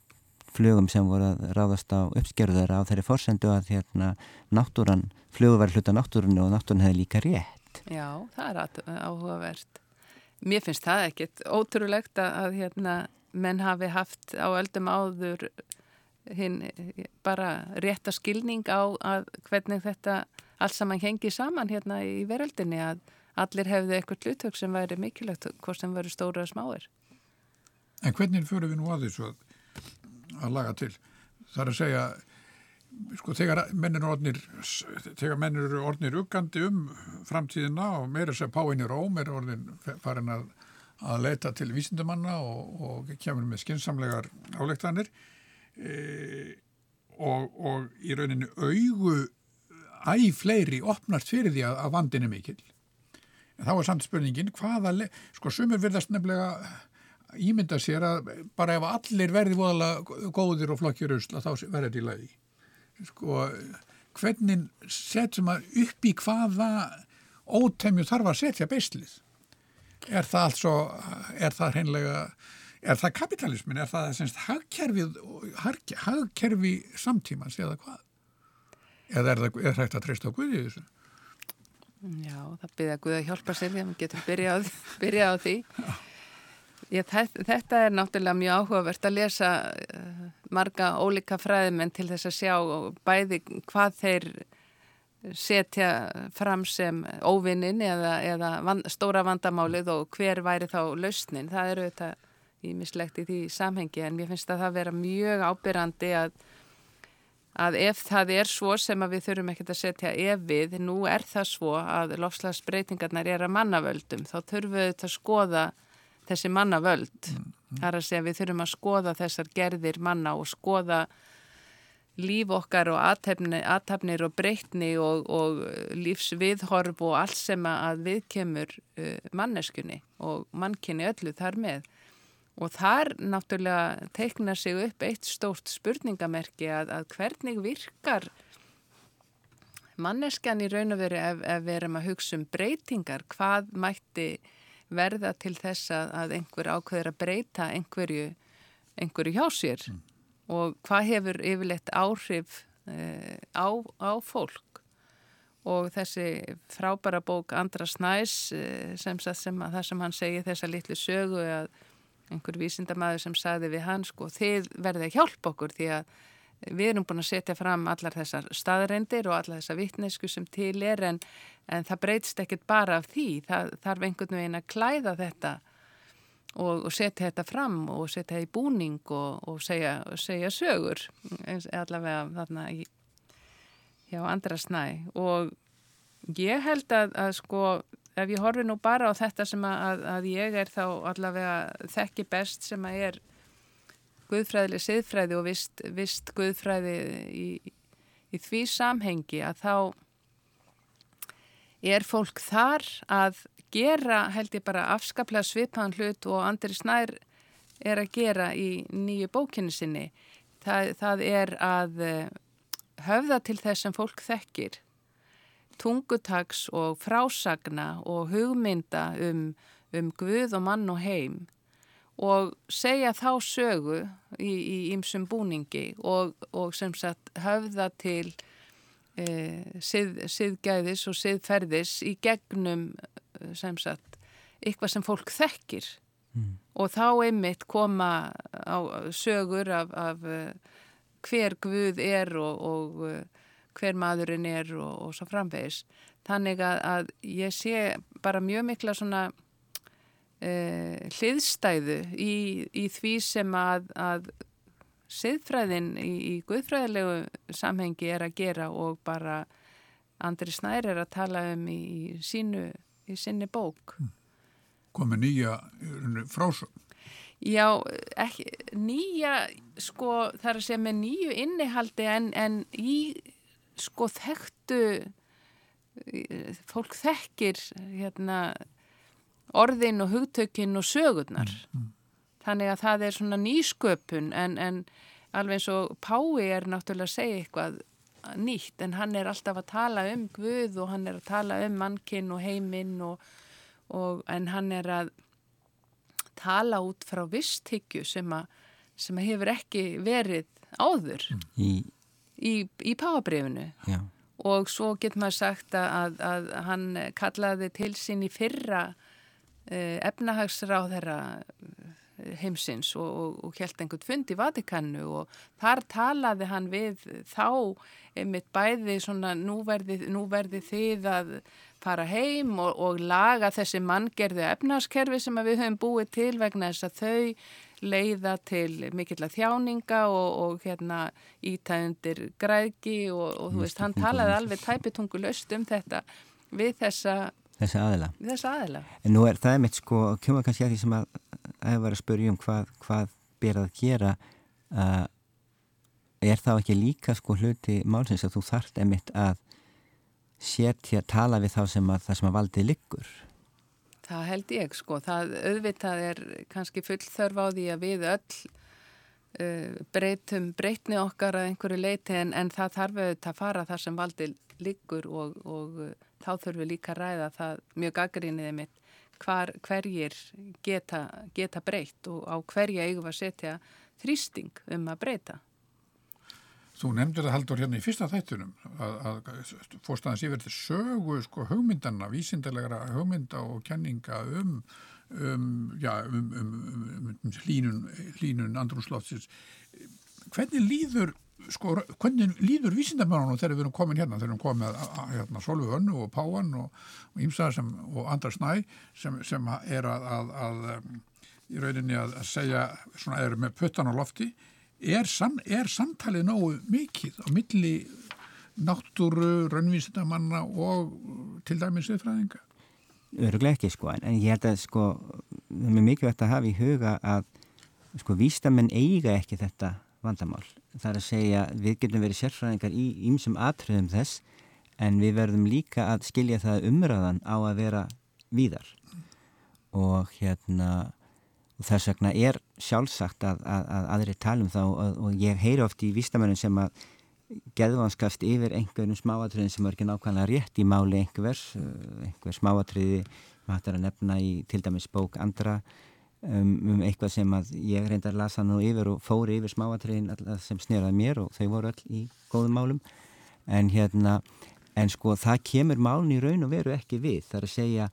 flugum sem voru að ráðast á uppskerður á þeirri fórsendu að hérna náttúran, flugu var hluta náttúrunni og náttúrun hefði líka rétt. Já, það er áhugavert. Mér finnst það ekkit ótrúlegt að hérna menn hafi haft á öldum áður hinn bara rétta skilning á að hvernig þetta alls saman hengi saman hérna í veröldinni að allir hefði eitthvað hlutök sem væri mikilvægt hvort sem væri stóra og smáir. En hvernig fyrir við nú að þessu að, að laga til? Það er að segja, sko, þegar mennir orðnir, þegar mennir orðnir uggandi um framtíðina og meira sem páinn í róm er orðin farin að, að leita til vísindumanna og, og kemur með skinsamlegar álektanir e, og, og í rauninu augu æg fleiri opnast fyrir því að, að vandin er mikil En þá er samt spurningin hvaða, sko sumur verðast nefnilega ímynda sér að bara ef allir verði voðalega góðir og flokkir usla þá verður þetta í lagi. Sko hvernig setjum maður upp í hvaða ótemju þarf að setja beislið? Er það altså, er það hreinlega, er það kapitalismin, er það semst hagkerfið, hagkerfi samtímans eða hvað? Eða er það, er það að treysta á Guðið þessu? Já, það Guð að hjálpa sér því að maður getur byrjað byrja á því. Ég, þetta er náttúrulega mjög áhugavert að lesa uh, marga ólíka fræðimenn til þess að sjá bæði hvað þeir setja fram sem óvinnin eða, eða van, stóra vandamálið og hver væri þá lausnin. Það eru þetta ímislegt í því samhengi en mér finnst að það vera mjög ábyrrandi að að ef það er svo sem við þurfum ekkert að setja ef við, nú er það svo að lofslagsbreytingarnar er að mannavöldum, þá þurfum við þetta að skoða þessi mannavöld. Mm, mm. Það er að segja við þurfum að skoða þessar gerðir manna og skoða líf okkar og aðtapnir og breytni og, og lífsviðhorf og allt sem að viðkemur uh, manneskunni og mannkynni öllu þar með. Og þar náttúrulega teiknar sig upp eitt stórt spurningamerki að, að hvernig virkar manneskjan í raun og veru ef, ef við erum að hugsa um breytingar, hvað mætti verða til þess að einhver ákveður að breyta einhverju, einhverju hjá sér? Mm. og hvað hefur yfirleitt áhrif uh, á, á fólk? Og þessi frábæra bók Andra Snæs uh, sem, sem að það sem hann segi þessa litlu sögu að einhver vísindamæður sem sagði við hans sko þið verðið að hjálpa okkur því að við erum búin að setja fram allar þessar staðreindir og allar þessar vittnesku sem til er en, en það breytst ekkit bara af því, það þarf einhvern veginn að klæða þetta og, og setja þetta fram og setja þetta í búning og, og segja, segja sögur allavega þarna í, hjá andra snæ. Og ég held að, að sko ef ég horfi nú bara á þetta sem að, að ég er þá allavega þekki best sem að er guðfræðileg siðfræði og vist, vist guðfræði í, í því samhengi að þá er fólk þar að gera held ég bara afskaplega svipaðan hlut og Andri Snær er að gera í nýju bókinu sinni. Það, það er að eh, höfða til þess sem fólk þekkir tungutags og frásagna og hugmynda um, um Guð og mann og heim og segja þá sögu í ýmsum búningi og, og sem sagt höfða til e, sið, siðgæðis og siðferðis í gegnum e, sem sagt eitthvað sem fólk þekkir mm. og þá einmitt koma á sögur af, af e, hver Guð er og, og hver maðurinn er og, og svo framvegis. Þannig að, að ég sé bara mjög mikla svona uh, hliðstæðu í, í því sem að, að siðfræðin í, í guðfræðilegu samhengi er að gera og bara Andri Snær er að tala um í, í sínu, í sinni bók. Hmm. Komið nýja frásögn? Já, ekki, nýja, sko, það er að segja með nýju innihaldi en, en í sko þekktu fólk þekkir hérna, orðin og hugtökin og sögurnar mm, mm. þannig að það er svona nýsköpun en, en alveg eins og Pái er náttúrulega að segja eitthvað nýtt en hann er alltaf að tala um Guð og hann er að tala um mannkinn og heiminn og, og, en hann er að tala út frá visthyggju sem, sem að hefur ekki verið áður í í, í páabrifinu og svo getur maður sagt að, að hann kallaði til sín í fyrra eh, efnahagsráð þeirra eh, heimsins og, og, og held einhvern fund í Vatikannu og þar talaði hann við þá einmitt bæði svona nú verði, nú verði þið að fara heim og, og laga þessi manngerðu efnahagskerfi sem við höfum búið til vegna þess að þau leiða til mikill að þjáninga og, og hérna ítæðundir græðki og, og þú veist, hann talaði alveg tæpitungu löst um þetta við þessa Þessi aðila. Þessi aðila. En nú er það mitt sko, kemur kannski að því sem að hefur verið að spörja um hvað, hvað ber að gera uh, er þá ekki líka sko hluti málsins að þú þart emitt að setja, tala við þá sem að það sem að valdið liggur Það held ég sko, það auðvitað er kannski full þörf á því að við öll uh, breytum breytni okkar að einhverju leiti en, en það þarf auðvitað að fara þar sem valdi liggur og, og uh, þá þurfum við líka að ræða það mjög aggrinniðið mitt hvar, hverjir geta, geta breytt og á hverja eigum að setja þrýsting um að breyta. Þú nefndir það heldur hérna í fyrsta þættunum að, að fórstæðans yfir til sögu sko hugmyndanna, vísindalega hugmynda og kenninga um, um, já, um, um, um, um hlínun, hlínun andrúslótsins. Hvernig líður, sko, hvernig líður vísindamörnum þegar við erum komin hérna, þegar við erum komin að hérna, Solveig Önnu og Páan og, og Ímsaðar og Andrar Snæ sem, sem er að, að, að í rauninni að segja, svona, er með puttan á lofti er, sam, er samtalið nógu mikið á milli náttúru, raunvísindamanna og til dæmis viðfræðinga? Öruglega ekki sko, en ég held að sko, það er mikilvægt að hafa í huga að sko vístamenn eiga ekki þetta vandamál. Það er að segja við getum verið sérfræðingar í ýmsum atriðum þess en við verðum líka að skilja það umræðan á að vera víðar og hérna og þess vegna er sjálfsagt að, að, að aðri talum þá og, og ég heyri oft í vístamennum sem að geðvanskast yfir einhverjum smáatriðin sem er ekki nákvæmlega rétt í máli einhvers, eh, einhver smáatriði maður hættar að nefna í til dæmis bók andra um, um eitthvað sem að ég reyndar lasa nú yfir og fóri yfir smáatriðin sem sneraði mér og þau voru öll í góðum málum. En hérna en sko það kemur málun í raun og veru ekki við. Þar að segja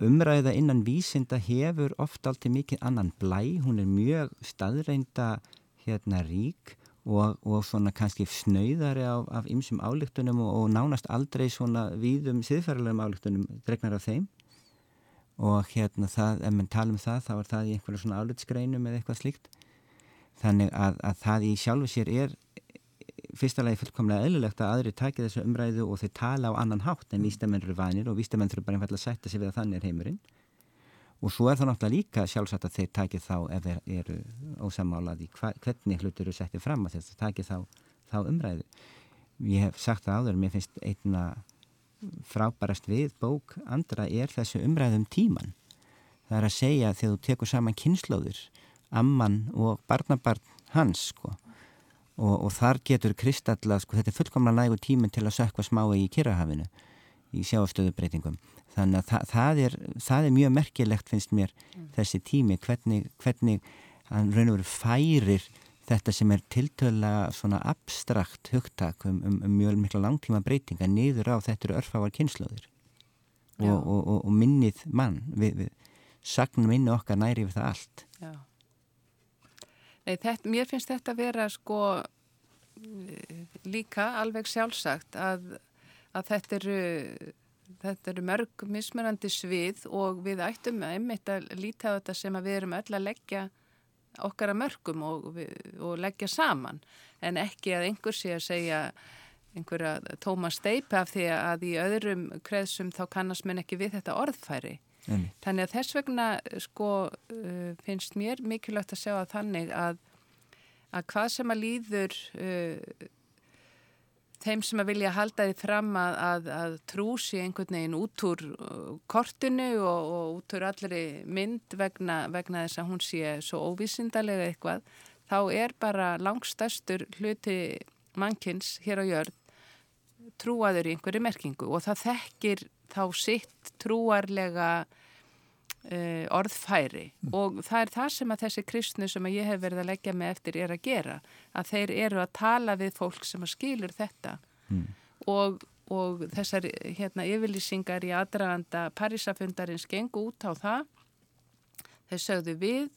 umræða innan vísinda hefur oft alltaf mikið annan blæ. Hún er mjög staðreinda hérna rík og, og svona kannski snöyðari af ymsum álíktunum og, og nánast aldrei svona víðum siðfærilegum álíktunum dregnar af þeim. Og hérna það, ef mann tala um það þá er það í einhverju svona álítsgreinum eða eitthvað slíkt. Þannig að, að það í sjálfu sér er fyrsta lagi fullkomlega eðlilegt að aðri taki þessu umræðu og þeir tala á annan hátt en vístamenn eru vanir og vístamenn þurfa bara einfallega að setja sig við að þannig er heimurinn og svo er það náttúrulega líka sjálfsagt að þeir taki þá ef þeir eru ósamálaði hvernig hlutur eru settið fram að þeir taki þá, þá umræðu. Ég hef sagt það áður, mér finnst einna frábærast við bók andra er þessu umræðum tíman. Það er að segja þegar þú tekur saman kynnslóður, amman og barnabarn hans sko og, og þar getur kristalla, sko þetta er fullkomna nægu tímin til að sökva smái í kyrrahafinu í sjáastöðubreitingum þannig að það, það, er, það er mjög merkilegt finnst mér mm. þessi tími hvernig, hvernig hann raun og veru færir þetta sem er tiltöla svona abstrakt hugtak um, um, um mjög mikla langtíma breytinga niður á þetta eru örfávar kynnslóðir og, og, og, og minnið mann við, við sagnum minni okkar næri við það allt. Já Nei, þetta, mér finnst þetta að vera sko líka alveg sjálfsagt að, að þetta eru þetta eru mörg mismunandi svið og við ættum einmitt að líta á þetta sem að við erum öll að leggja okkar að mörgum og, og leggja saman en ekki að einhver sé að segja einhverja tóma steipi af því að í öðrum kreðsum þá kannast menn ekki við þetta orðfæri. Mm. Þannig að þess vegna sko uh, finnst mér mikilvægt að að þannig að, að hvað sem að líður uh, þeim sem að vilja halda því fram að, að, að trúsi einhvern veginn út úr uh, kortinu og, og út úr allri mynd vegna, vegna þess að hún sé svo óvísindalega eitthvað, þá er bara langstæstur hluti mannkins hér á jörð trúaður í einhverju merkingu og það þekkir þá sitt trúarlega uh, orðfæri mm. og það er það sem að þessi kristnu sem að ég hef verið að leggja mig eftir er að gera að þeir eru að tala við fólk sem að skilur þetta mm. og, og þessar hérna yfirlýsingar í aðdraganda Parísafundarins gengu út á það þeir sögðu við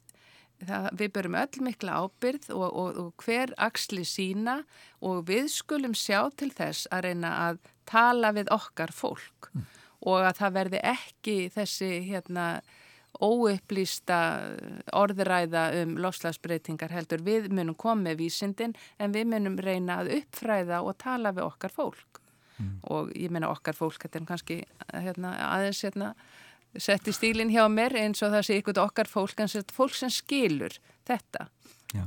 það, við börum öll mikla ábyrð og, og, og hver axli sína og við skulum sjá til þess að reyna að tala við okkar fólk mm. Og að það verði ekki þessi hérna óupplýsta orðræða um lofslagsbreytingar heldur. Við munum koma með vísindin en við munum reyna að uppfræða og tala við okkar fólk. Mm. Og ég menna okkar fólk, þetta er kannski hérna, aðeins hérna, sett í stílinn hjá mér eins og það sé ykkur okkar fólk, en þetta fólk sem skilur þetta. Já.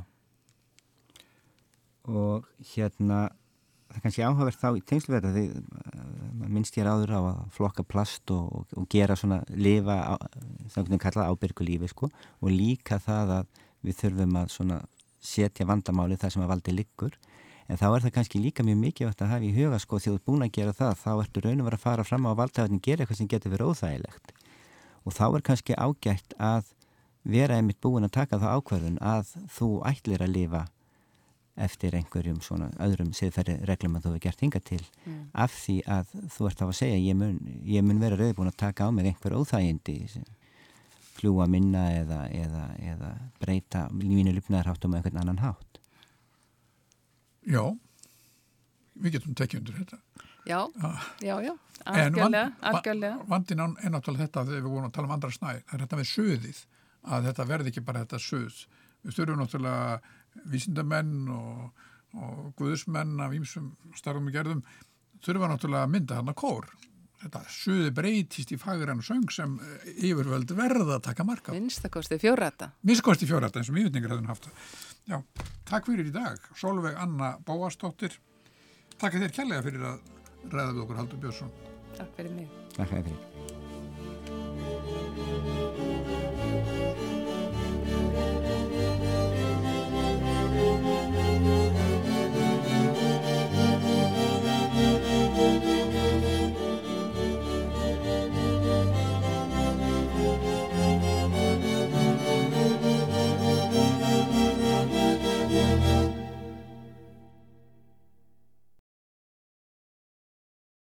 Og hérna það er kannski áhugaverð þá í tengsluverða því uh, minnst ég ráður á að flokka plast og, og, og gera svona lifa, það er kallað ábyrgu lífi sko. Og líka það að við þurfum að svona setja vandamáli þar sem að valdi liggur. En þá er það kannski líka mjög mikið að hafa í huga sko því þú ert búin að gera það þá ertu raun og verið að fara fram á að valdhæfnin gera eitthvað sem getur verið óþægilegt. Og þá er kannski ágætt að vera einmitt búin að taka þá ákverðun að þú ætlir að lifa eftir einhverjum svona öðrum siðferði reglum að þú hefur gert hinga til mm. af því að þú ert á að segja ég mun, ég mun vera rauðbúin að taka á mig einhver óþægindi fljúa minna eða, eða, eða breyta mínu lupnaðarháttum með einhvern annan hátt Já við getum tekið undir þetta Já, ah. já, já algjörlega, algjörlega. Vandin er náttúrulega þetta þegar við vorum að tala um andra snæ það er þetta með söðið að þetta verði ekki bara þetta söð við þurfum náttúrulega vísindamenn og, og guðismenn af ímsum starfum og gerðum þurfa náttúrulega að mynda hann að kór þetta suði breytist í fagrann söng sem yfirvöld verða að taka marka minnstakosti fjórata minnstakosti fjórata eins og hefðum haft Já, takk fyrir í dag. Solveig Anna Bóastóttir. Takk þér kærlega fyrir að ræða við okkur Haldur Björnsson. Takk fyrir mig. Takk fyrir.